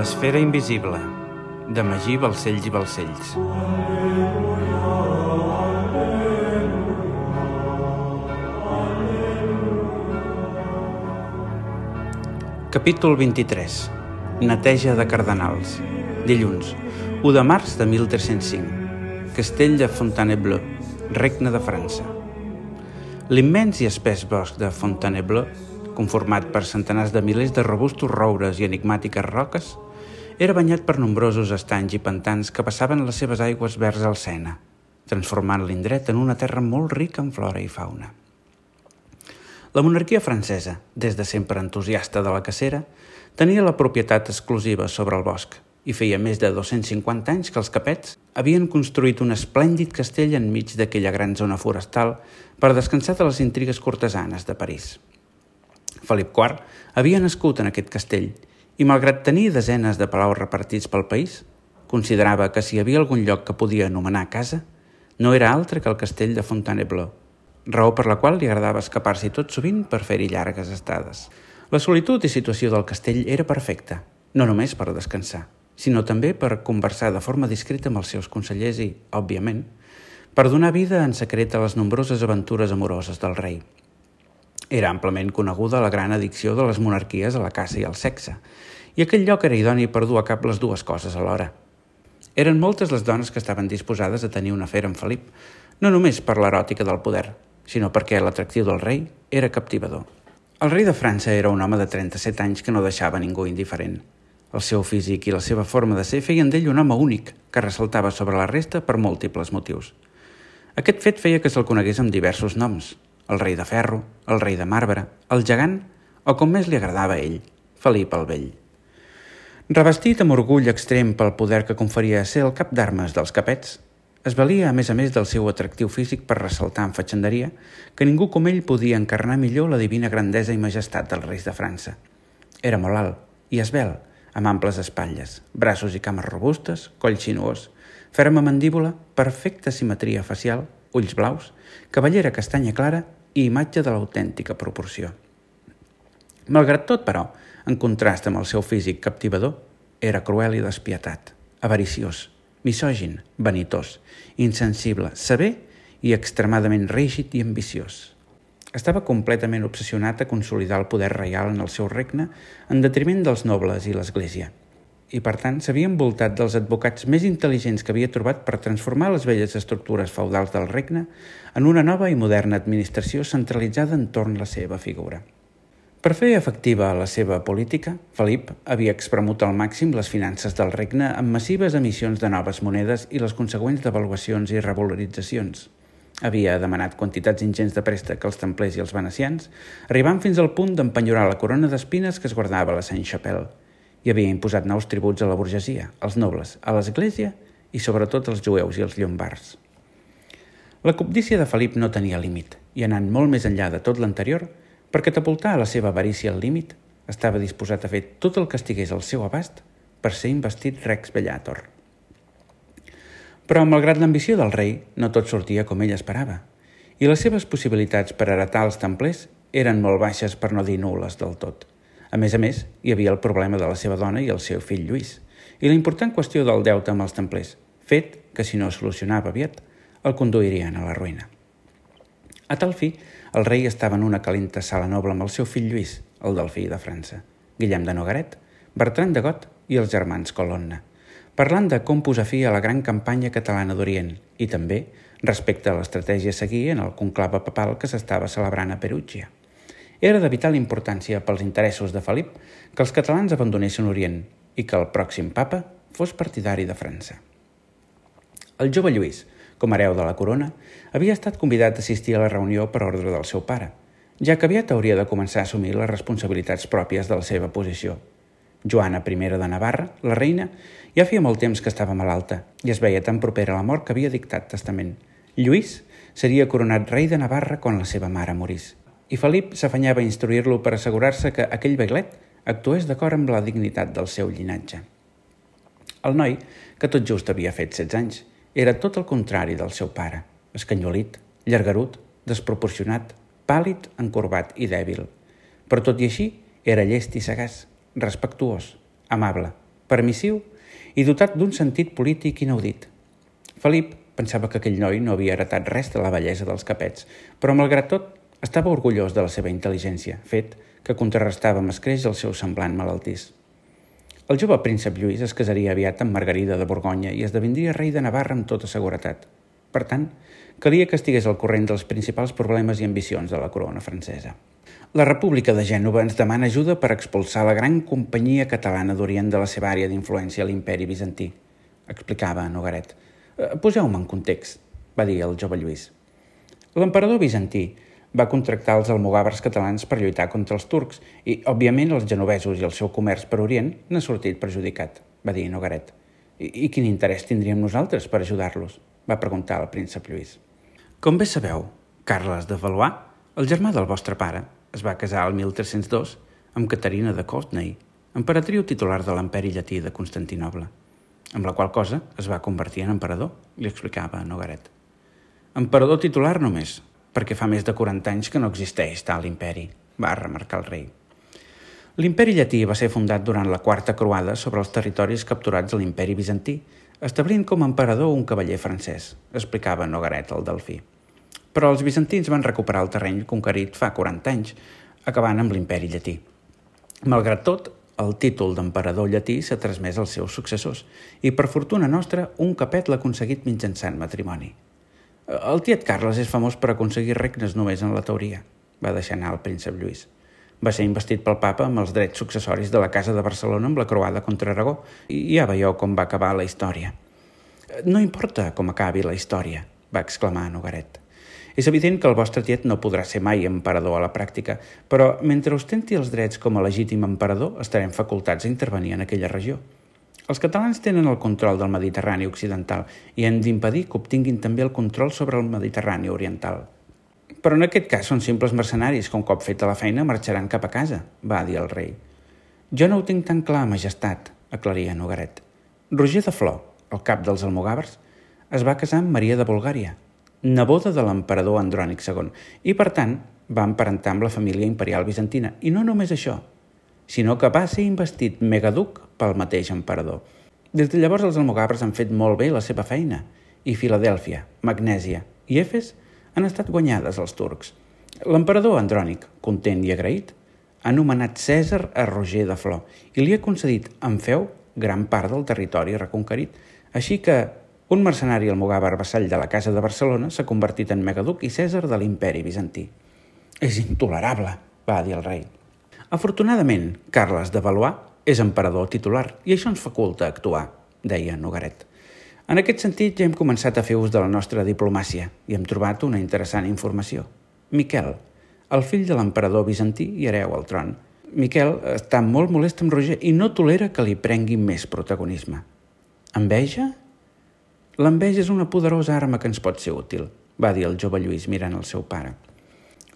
L'esfera invisible, de Magí Balcells i Balcells. Capítol 23. Neteja de cardenals. Dilluns, 1 de març de 1305. Castell de Fontainebleau, Regne de França. L'immens i espès bosc de Fontainebleau, conformat per centenars de milers de robustos roures i enigmàtiques roques, era banyat per nombrosos estanys i pantans que passaven les seves aigües verds al Sena, transformant l'indret en una terra molt rica en flora i fauna. La monarquia francesa, des de sempre entusiasta de la cacera, tenia la propietat exclusiva sobre el bosc i feia més de 250 anys que els capets havien construït un esplèndid castell enmig d'aquella gran zona forestal per descansar de les intrigues cortesanes de París. Felip IV havia nascut en aquest castell i, malgrat tenir desenes de palaus repartits pel país, considerava que si hi havia algun lloc que podia anomenar casa, no era altre que el castell de Fontainebleau, raó per la qual li agradava escapar-s'hi tot sovint per fer-hi llargues estades. La solitud i situació del castell era perfecta, no només per descansar, sinó també per conversar de forma discreta amb els seus consellers i, òbviament, per donar vida en secret a les nombroses aventures amoroses del rei. Era amplament coneguda la gran addicció de les monarquies a la caça i al sexe, i aquell lloc era idoni per dur a cap les dues coses alhora. Eren moltes les dones que estaven disposades a tenir un afer amb Felip, no només per l'eròtica del poder, sinó perquè l'atractiu del rei era captivador. El rei de França era un home de 37 anys que no deixava ningú indiferent. El seu físic i la seva forma de ser feien d'ell un home únic, que ressaltava sobre la resta per múltiples motius. Aquest fet feia que se'l conegués amb diversos noms, el rei de ferro, el rei de marbre, el gegant o com més li agradava a ell, Felip el Vell. Revestit amb orgull extrem pel poder que conferia ser el cap d'armes dels capets, es valia, a més a més del seu atractiu físic per ressaltar amb fatxenderia, que ningú com ell podia encarnar millor la divina grandesa i majestat dels reis de França. Era molt alt i esbel, amb amples espatlles, braços i cames robustes, coll sinuós, ferma mandíbula, perfecta simetria facial, ulls blaus, cavallera castanya clara i imatge de l'autèntica proporció. Malgrat tot, però, en contrast amb el seu físic captivador, era cruel i despietat, avariciós, misògin, vanitós, insensible, sever i extremadament rígid i ambiciós. Estava completament obsessionat a consolidar el poder reial en el seu regne en detriment dels nobles i l'Església, i per tant s'havia envoltat dels advocats més intel·ligents que havia trobat per transformar les velles estructures feudals del regne en una nova i moderna administració centralitzada entorn la seva figura. Per fer efectiva la seva política, Felip havia expremut al màxim les finances del regne amb massives emissions de noves monedes i les consegüents devaluacions i revaloritzacions. Havia demanat quantitats ingents de préstec als templers i als venecians, arribant fins al punt d'empenyorar la corona d'espines que es guardava a la Saint-Chapelle, i havia imposat nous tributs a la burgesia, als nobles, a l'Església i sobretot als jueus i als llombards. La cobdícia de Felip no tenia límit, i anant molt més enllà de tot l'anterior, per catapultar la seva avarícia al límit, estava disposat a fer tot el que estigués al seu abast per ser investit Rex Bellator. Però, malgrat l'ambició del rei, no tot sortia com ell esperava, i les seves possibilitats per heretar els templers eren molt baixes per no dir nules del tot. A més a més, hi havia el problema de la seva dona i el seu fill Lluís, i la important qüestió del deute amb els templers, fet que, si no solucionava aviat, el conduirien a la ruïna. A tal fi, el rei estava en una calenta sala noble amb el seu fill Lluís, el delfí de França, Guillem de Nogaret, Bertran de Got i els germans Colonna, parlant de com posar fi a la gran campanya catalana d'Orient i també respecte a l'estratègia a seguir en el conclave papal que s'estava celebrant a Perugia. Era de vital importància pels interessos de Felip que els catalans abandonessin Orient i que el pròxim papa fos partidari de França. El jove Lluís, com hereu de la corona, havia estat convidat a assistir a la reunió per ordre del seu pare, ja que aviat hauria de començar a assumir les responsabilitats pròpies de la seva posició. Joana I de Navarra, la reina, ja feia molt temps que estava malalta i es veia tan propera a la mort que havia dictat testament. Lluís seria coronat rei de Navarra quan la seva mare morís. I Felip s'afanyava a instruir-lo per assegurar-se que aquell beglet actués d'acord amb la dignitat del seu llinatge. El noi, que tot just havia fet 16 anys, era tot el contrari del seu pare, escanyolit, llargarut, desproporcionat, pàl·lid, encorbat i dèbil. Però tot i així, era llest i sagaç, respectuós, amable, permissiu i dotat d'un sentit polític inaudit. Felip pensava que aquell noi no havia heretat res de la bellesa dels capets, però malgrat tot estava orgullós de la seva intel·ligència, fet que contrarrestava amb escreix el seu semblant malaltís. El jove príncep Lluís es casaria aviat amb Margarida de Borgonya i esdevindria rei de Navarra amb tota seguretat. Per tant, calia que estigués al corrent dels principals problemes i ambicions de la corona francesa. La República de Gènova ens demana ajuda per expulsar la gran companyia catalana d'Orient de la seva àrea d'influència a l'imperi bizantí, explicava Nogaret. Eh, poseu-me en context, va dir el jove Lluís. L'emperador bizantí va contractar els almogàvers catalans per lluitar contra els turcs i, òbviament, els genovesos i el seu comerç per Orient n'ha sortit perjudicat, va dir Nogaret. I, I quin interès tindríem nosaltres per ajudar-los? va preguntar el príncep Lluís. Com bé sabeu, Carles de Valois, el germà del vostre pare, es va casar el 1302 amb Caterina de Courtenay, emperatriu titular de l'imperi llatí de Constantinoble, amb la qual cosa es va convertir en emperador, li explicava Nogaret. Emperador titular només, perquè fa més de 40 anys que no existeix tal imperi, va remarcar el rei. L'imperi llatí va ser fundat durant la quarta croada sobre els territoris capturats a l'imperi bizantí, establint com a emperador un cavaller francès, explicava Nogaret el delfí. Però els bizantins van recuperar el terreny conquerit fa 40 anys, acabant amb l'imperi llatí. Malgrat tot, el títol d'emperador llatí s'ha transmès als seus successors i, per fortuna nostra, un capet l'ha aconseguit mitjançant matrimoni. El tiet Carles és famós per aconseguir regnes només en la teoria, va deixar anar el príncep Lluís. Va ser investit pel papa amb els drets successoris de la Casa de Barcelona amb la croada contra Aragó i ja veieu com va acabar la història. No importa com acabi la història, va exclamar Nogaret. És evident que el vostre tiet no podrà ser mai emperador a la pràctica, però mentre ostenti els drets com a legítim emperador estarem facultats a intervenir en aquella regió. Els catalans tenen el control del Mediterrani occidental i hem d'impedir que obtinguin també el control sobre el Mediterrani oriental. Però en aquest cas són simples mercenaris que un cop feta la feina marxaran cap a casa, va dir el rei. Jo no ho tinc tan clar, majestat, aclaria Nogaret. Roger de Flor, el cap dels almogàvers, es va casar amb Maria de Bulgària, neboda de l'emperador Andrònic II, i per tant va emparentar amb la família imperial bizantina. I no només això, sinó que va ser investit megaduc pel mateix emperador. Des de llavors els almogàvers han fet molt bé la seva feina, i Filadèlfia, Magnèsia i Efes han estat guanyades als turcs. L'emperador Andrònic, content i agraït, ha nomenat Cèsar a Roger de Flor i li ha concedit en feu gran part del territori reconquerit, així que un mercenari almogàver vassall de la Casa de Barcelona s'ha convertit en megaduc i cèsar de l'imperi bizantí. És intolerable, va dir el rei. Afortunadament, Carles de Valois és emperador titular i això ens faculta actuar, deia Nogaret. En aquest sentit, ja hem començat a fer ús de la nostra diplomàcia i hem trobat una interessant informació. Miquel, el fill de l'emperador bizantí i hereu al tron. Miquel està molt molest amb Roger i no tolera que li prengui més protagonisme. Enveja? L'enveja és una poderosa arma que ens pot ser útil, va dir el jove Lluís mirant el seu pare.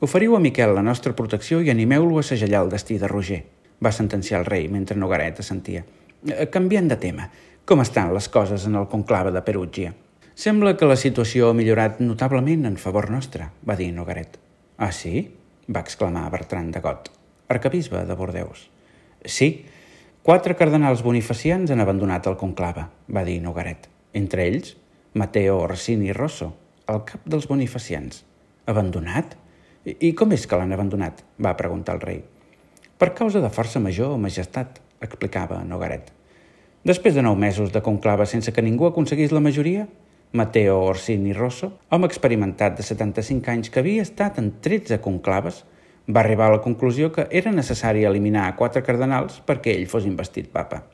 Oferiu a Miquel la nostra protecció i animeu-lo a segellar el destí de Roger, va sentenciar el rei mentre Nogaret assentia. Eh, canviant de tema, com estan les coses en el conclave de Perugia? Sembla que la situació ha millorat notablement en favor nostre, va dir Nogaret. Ah, sí? va exclamar Bertran de Got, arcabisbe de Bordeus. Sí, quatre cardenals bonifacians han abandonat el conclave, va dir Nogaret entre ells Mateo Orsini Rosso, el cap dels bonifacians. Abandonat? I, I com és que l'han abandonat? va preguntar el rei. Per causa de força major, majestat, explicava Nogaret. Després de nou mesos de conclava sense que ningú aconseguís la majoria, Mateo Orsini Rosso, home experimentat de 75 anys que havia estat en 13 conclaves, va arribar a la conclusió que era necessari eliminar quatre cardenals perquè ell fos investit papa.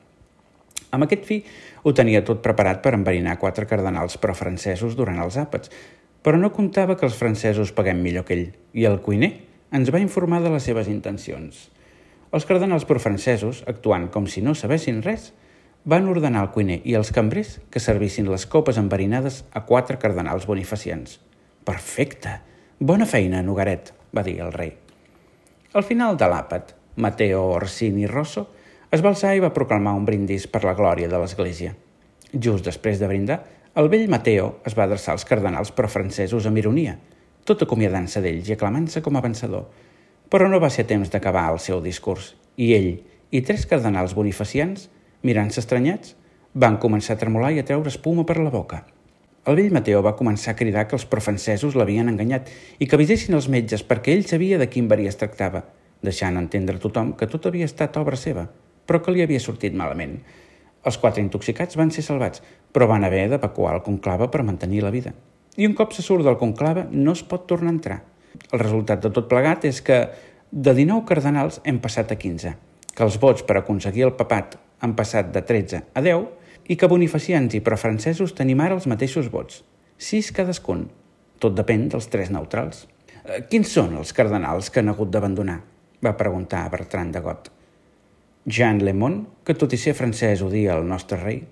Amb aquest fi, ho tenia tot preparat per enverinar quatre cardenals pro-francesos durant els àpats, però no comptava que els francesos paguem millor que ell, i el cuiner ens va informar de les seves intencions. Els cardenals pro-francesos, actuant com si no sabessin res, van ordenar al cuiner i als cambrers que servissin les copes enverinades a quatre cardenals bonifacians. Perfecte! Bona feina, Nogaret, va dir el rei. Al final de l'àpat, Mateo Orsini Rosso es va alçar i va proclamar un brindis per la glòria de l'Església. Just després de brindar, el vell Mateo es va adreçar als cardenals pro-francesos amb ironia, tot acomiadant-se d'ells i aclamant-se com a vencedor. Però no va ser temps d'acabar el seu discurs, i ell i tres cardenals bonifacians Mirant-se estranyats, van començar a tremolar i a treure espuma per la boca. El vell Mateo va començar a cridar que els profencesos l'havien enganyat i que avisessin els metges perquè ell sabia de quin verí es tractava, deixant entendre a tothom que tot havia estat obra seva, però que li havia sortit malament. Els quatre intoxicats van ser salvats, però van haver d'evacuar el conclave per mantenir la vida. I un cop se surt del conclave no es pot tornar a entrar. El resultat de tot plegat és que de 19 cardenals hem passat a 15, que els vots per aconseguir el papat han passat de 13 a 10 i que bonifacians i profrancesos tenim ara els mateixos vots, 6 cadascun. Tot depèn dels tres neutrals. Eh, quins són els cardenals que han hagut d'abandonar? va preguntar Bertran de Got. Jean Lemont, que tot i ser francès odia el nostre rei,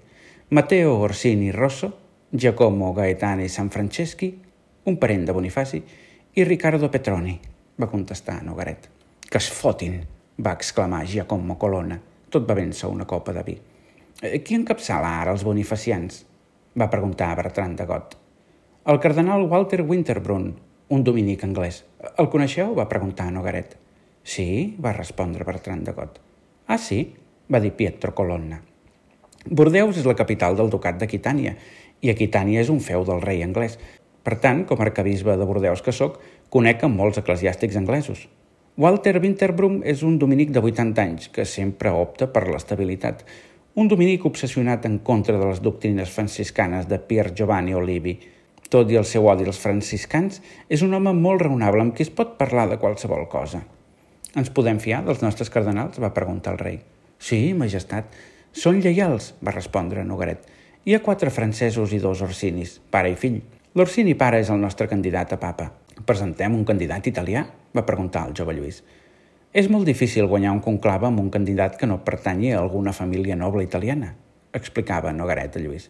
Matteo Orsini Rosso, Giacomo Gaetani Sanfranceschi, un parent de Bonifaci, i Riccardo Petroni, va contestar Nogaret. Que es fotin, va exclamar Giacomo Colonna, tot bevent-se una copa de vi. Eh, qui encapçala ara els bonifacians? va preguntar Bertran de Got. El cardenal Walter Winterbrunn, un dominic anglès. El coneixeu? va preguntar Nogaret. Sí, va respondre Bertran de Got. Ah, sí? va dir Pietro Colonna. Bordeus és la capital del ducat d'Aquitània i Aquitània és un feu del rei anglès. Per tant, com a arcabisbe de Bordeus que sóc, conec amb molts eclesiàstics anglesos. Walter Winterbrum és un dominic de 80 anys que sempre opta per l'estabilitat. Un dominic obsessionat en contra de les doctrines franciscanes de Pier Giovanni Olivi. Tot i el seu odi als franciscans, és un home molt raonable amb qui es pot parlar de qualsevol cosa. Ens podem fiar dels nostres cardenals? va preguntar el rei. Sí, majestat. Són lleials, va respondre Nogaret. Hi ha quatre francesos i dos orsinis, pare i fill. L'orsini pare és el nostre candidat a papa. Presentem un candidat italià? va preguntar el jove Lluís. És molt difícil guanyar un conclave amb un candidat que no pertanyi a alguna família noble italiana, explicava Nogaret a Lluís.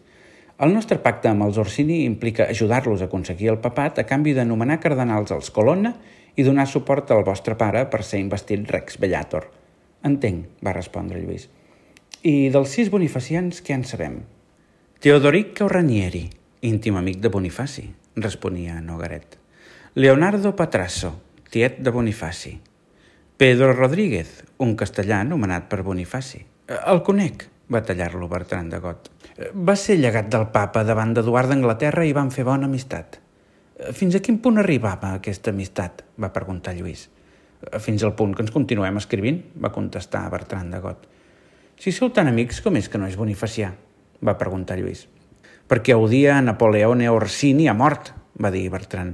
El nostre pacte amb els Orsini implica ajudar-los a aconseguir el papat a canvi de nomenar cardenals als Colonna i donar suport al vostre pare per ser investit Rex Bellator. Entenc, va respondre Lluís. I dels sis bonifacians, què en sabem? Teodoric Caurranieri, íntim amic de Bonifaci, responia Nogaret. Leonardo Patrasso, tiet de Bonifaci. Pedro Rodríguez, un castellà anomenat per Bonifaci. El conec, va tallar-lo Bertran de Got. Va ser llegat del papa davant d'Eduard d'Anglaterra i van fer bona amistat. Fins a quin punt arribava aquesta amistat? va preguntar Lluís. Fins al punt que ens continuem escrivint, va contestar Bertran de Got. Si sou tan amics, com és que no és bonifacià? va preguntar Lluís. Perquè odia a Napoleone Orsini a mort, va dir Bertran.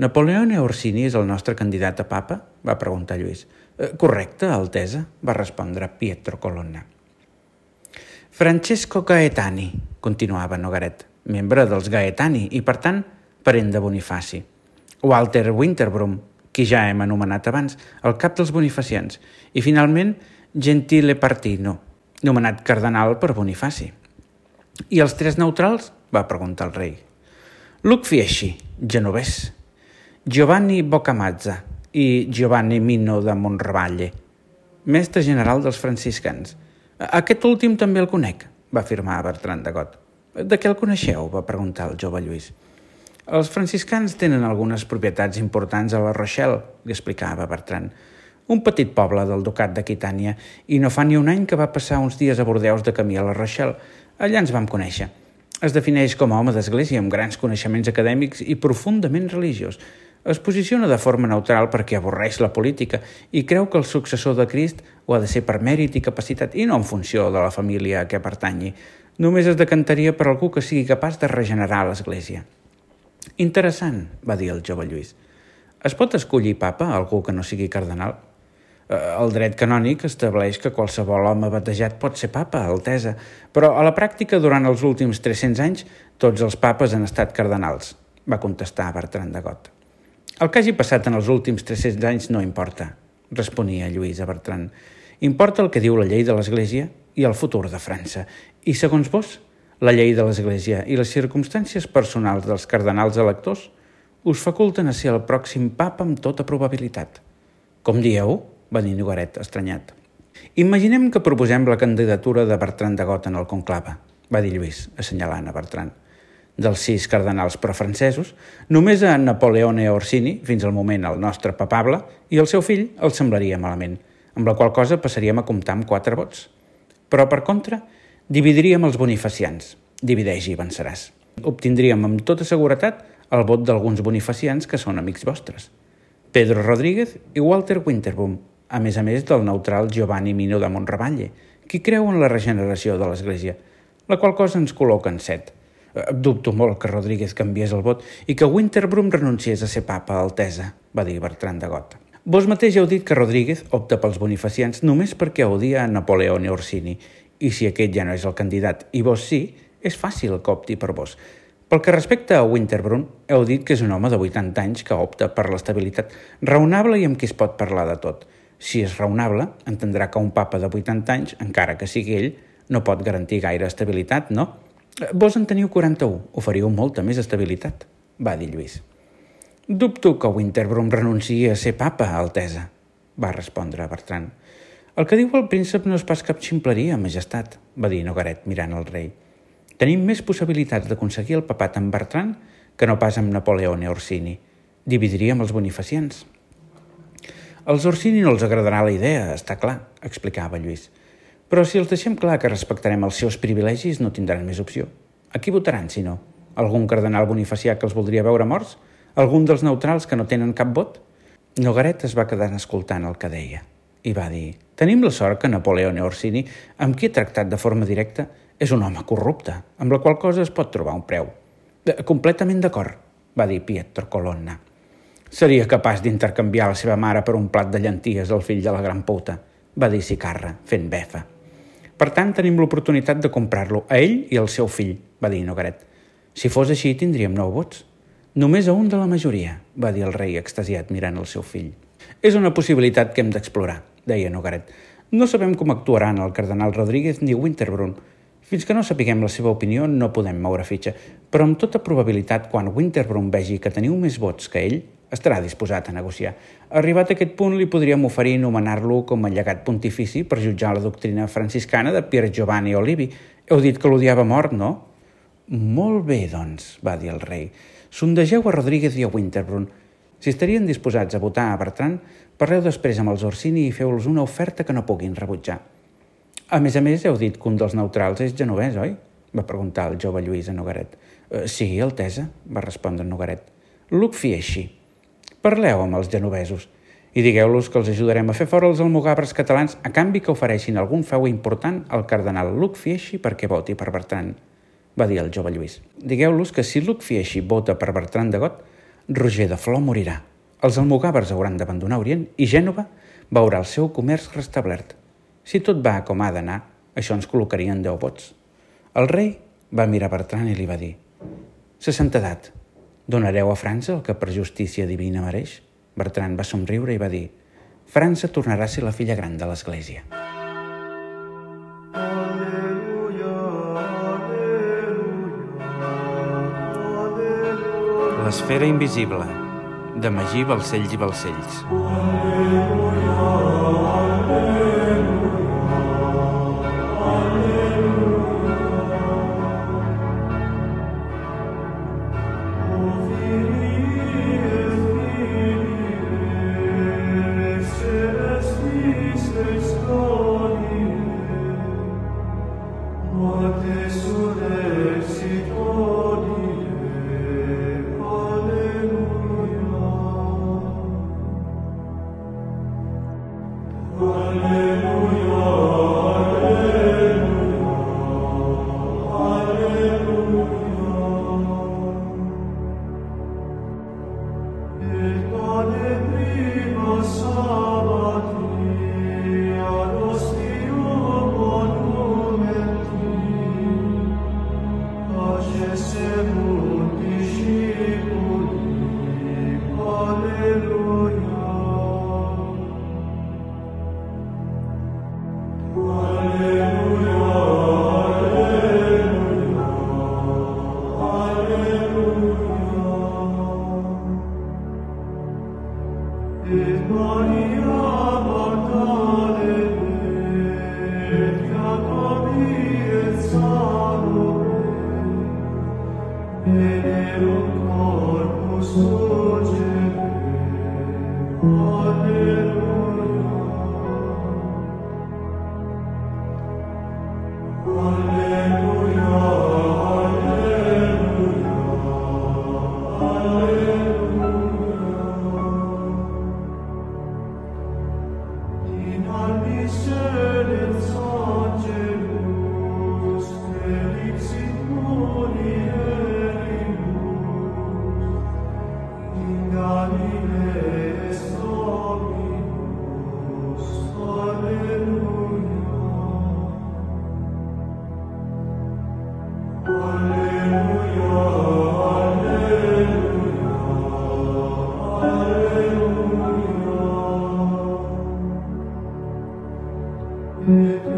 Napoleone Orsini és el nostre candidat a papa? va preguntar Lluís. Eh, correcte, Altesa, va respondre Pietro Colonna. Francesco Gaetani, continuava Nogaret, membre dels Gaetani i, per tant, parent de Bonifaci. Walter Winterbrum, qui ja hem anomenat abans, el cap dels bonifacians, i finalment Gentile Partino, nomenat cardenal per Bonifaci. I els tres neutrals? va preguntar el rei. Luc Fieschi, genovès, Giovanni Boccamazza i Giovanni Mino de Monrevalle, mestre general dels franciscans. Aquest últim també el conec, va afirmar Bertran de Got. De què el coneixeu? va preguntar el jove Lluís. Els franciscans tenen algunes propietats importants a la Rochelle, li explicava Bertran. Un petit poble del ducat d'Aquitània, i no fa ni un any que va passar uns dies a Bordeus de camí a la Rochelle. Allà ens vam conèixer. Es defineix com a home d'església amb grans coneixements acadèmics i profundament religiós. Es posiciona de forma neutral perquè avorreix la política i creu que el successor de Crist ho ha de ser per mèrit i capacitat i no en funció de la família a què pertanyi. Només es decantaria per algú que sigui capaç de regenerar l'Església. Interessant, va dir el jove Lluís. Es pot escollir papa algú que no sigui cardenal? Eh, el dret canònic estableix que qualsevol home batejat pot ser papa, altesa, però a la pràctica, durant els últims 300 anys, tots els papes han estat cardenals, va contestar Bertran de Got. El que hagi passat en els últims 300 anys no importa, responia Lluís a Bertran. Importa el que diu la llei de l'Església i el futur de França. I segons vos, la llei de l'Església i les circumstàncies personals dels cardenals electors us faculten a ser el pròxim papa amb tota probabilitat. Com dieu? Nogaret, estranyat. Imaginem que proposem la candidatura de Bertran de Got en el conclave, va dir Lluís, assenyalant a Bertran dels sis cardenals profrancesos, només a Napoleone Orsini, fins al moment el nostre papable, i el seu fill el semblaria malament, amb la qual cosa passaríem a comptar amb quatre vots. Però, per contra, dividiríem els bonifacians. Divideix i venceràs. Obtindríem amb tota seguretat el vot d'alguns bonifacians que són amics vostres. Pedro Rodríguez i Walter Winterboom, a més a més del neutral Giovanni Mino de Montravalle, qui creu en la regeneració de l'Església, la qual cosa ens col·loca en set. Eh, dubto molt que Rodríguez canviés el vot i que Winterbroom renunciés a ser papa altesa, va dir Bertran de Got. Vos mateix heu dit que Rodríguez opta pels bonifacians només perquè odia a Napoleone Orsini, i si aquest ja no és el candidat i vos sí, és fàcil que opti per vos. Pel que respecta a Winterbrun, heu dit que és un home de 80 anys que opta per l'estabilitat raonable i amb qui es pot parlar de tot. Si és raonable, entendrà que un papa de 80 anys, encara que sigui ell, no pot garantir gaire estabilitat, no? Vos en teniu 41, oferiu molta més estabilitat, va dir Lluís. Dubto que Winterbrum renunciï a ser papa, Altesa, va respondre Bertran. El que diu el príncep no és pas cap ximpleria, majestat, va dir Nogaret mirant el rei. Tenim més possibilitats d'aconseguir el papat amb Bertran que no pas amb Napoleone Orsini. Dividiríem els bonifacients. Als Orsini no els agradarà la idea, està clar, explicava Lluís. Però si els deixem clar que respectarem els seus privilegis, no tindran més opció. A qui votaran, si no? Algun cardenal bonifacià que els voldria veure morts? Algun dels neutrals que no tenen cap vot? Nogaret es va quedar escoltant el que deia i va dir «Tenim la sort que Napoleone Orsini, amb qui he tractat de forma directa, és un home corrupte, amb la qual cosa es pot trobar un preu». «Completament d'acord», va dir Pietro Colonna. «Seria capaç d'intercanviar la seva mare per un plat de llenties al fill de la gran puta», va dir Sicarra, fent befa. Per tant, tenim l'oportunitat de comprar-lo a ell i al seu fill, va dir Nogaret. Si fos així, tindríem nou vots. Només a un de la majoria, va dir el rei extasiat mirant el seu fill. És una possibilitat que hem d'explorar, deia Nogaret. No sabem com actuaran el cardenal Rodríguez ni Winterbrun. Fins que no sapiguem la seva opinió no podem moure fitxa, però amb tota probabilitat quan Winterbrun vegi que teniu més vots que ell, estarà disposat a negociar. Arribat a aquest punt, li podríem oferir nomenar-lo com a llegat pontifici per jutjar la doctrina franciscana de Pier Giovanni Olivi. Heu dit que l'odiava mort, no? Molt bé, doncs, va dir el rei. Sondegeu a Rodríguez i a Winterbrun. Si estarien disposats a votar a Bertran, parleu després amb els Orsini i feu-los una oferta que no puguin rebutjar. A més a més, heu dit que un dels neutrals és genovès, oi? va preguntar el jove Lluís a Nogaret. Eh, sí, Altesa, va respondre Nogaret. Luc Fieschi, Parleu amb els genovesos i digueu-los que els ajudarem a fer fora els almogàbers catalans a canvi que ofereixin algun feu important al cardenal Luc Fieschi perquè voti per Bertran, va dir el jove Lluís. Digueu-los que si Luc Fieschi vota per Bertran de Got, Roger de Flor morirà. Els almogàbers hauran d'abandonar Orient i Gènova veurà el seu comerç restablert. Si tot va com ha d'anar, això ens col·locaria en 10 vots. El rei va mirar Bertran i li va dir «Se santedat, Donareu a França el que per justícia divina mereix? Bertran va somriure i va dir França tornarà a ser la filla gran de l'Església. L'esfera invisible, de Magí Balcells i Balcells. Aleluia. corpus tuo Mm-hmm.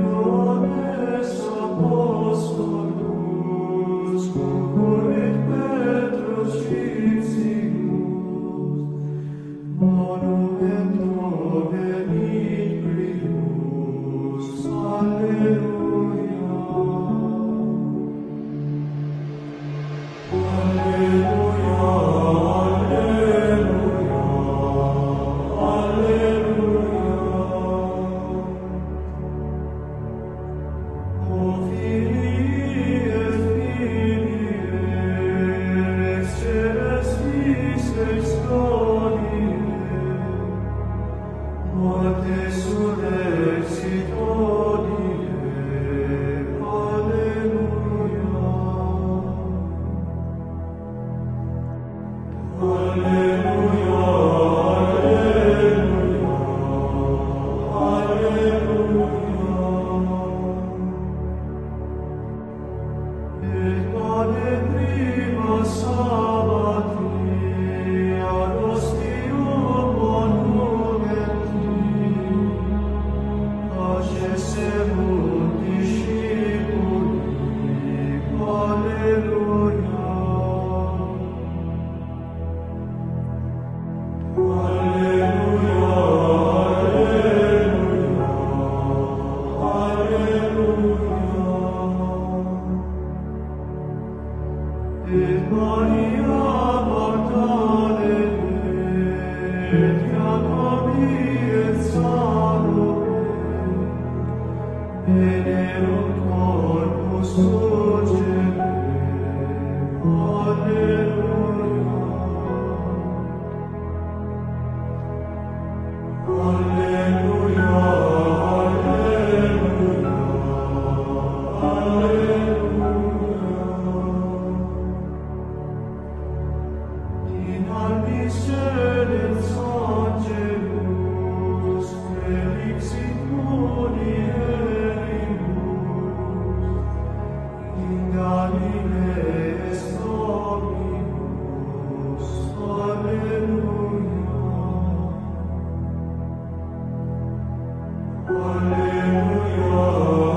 Alleluia.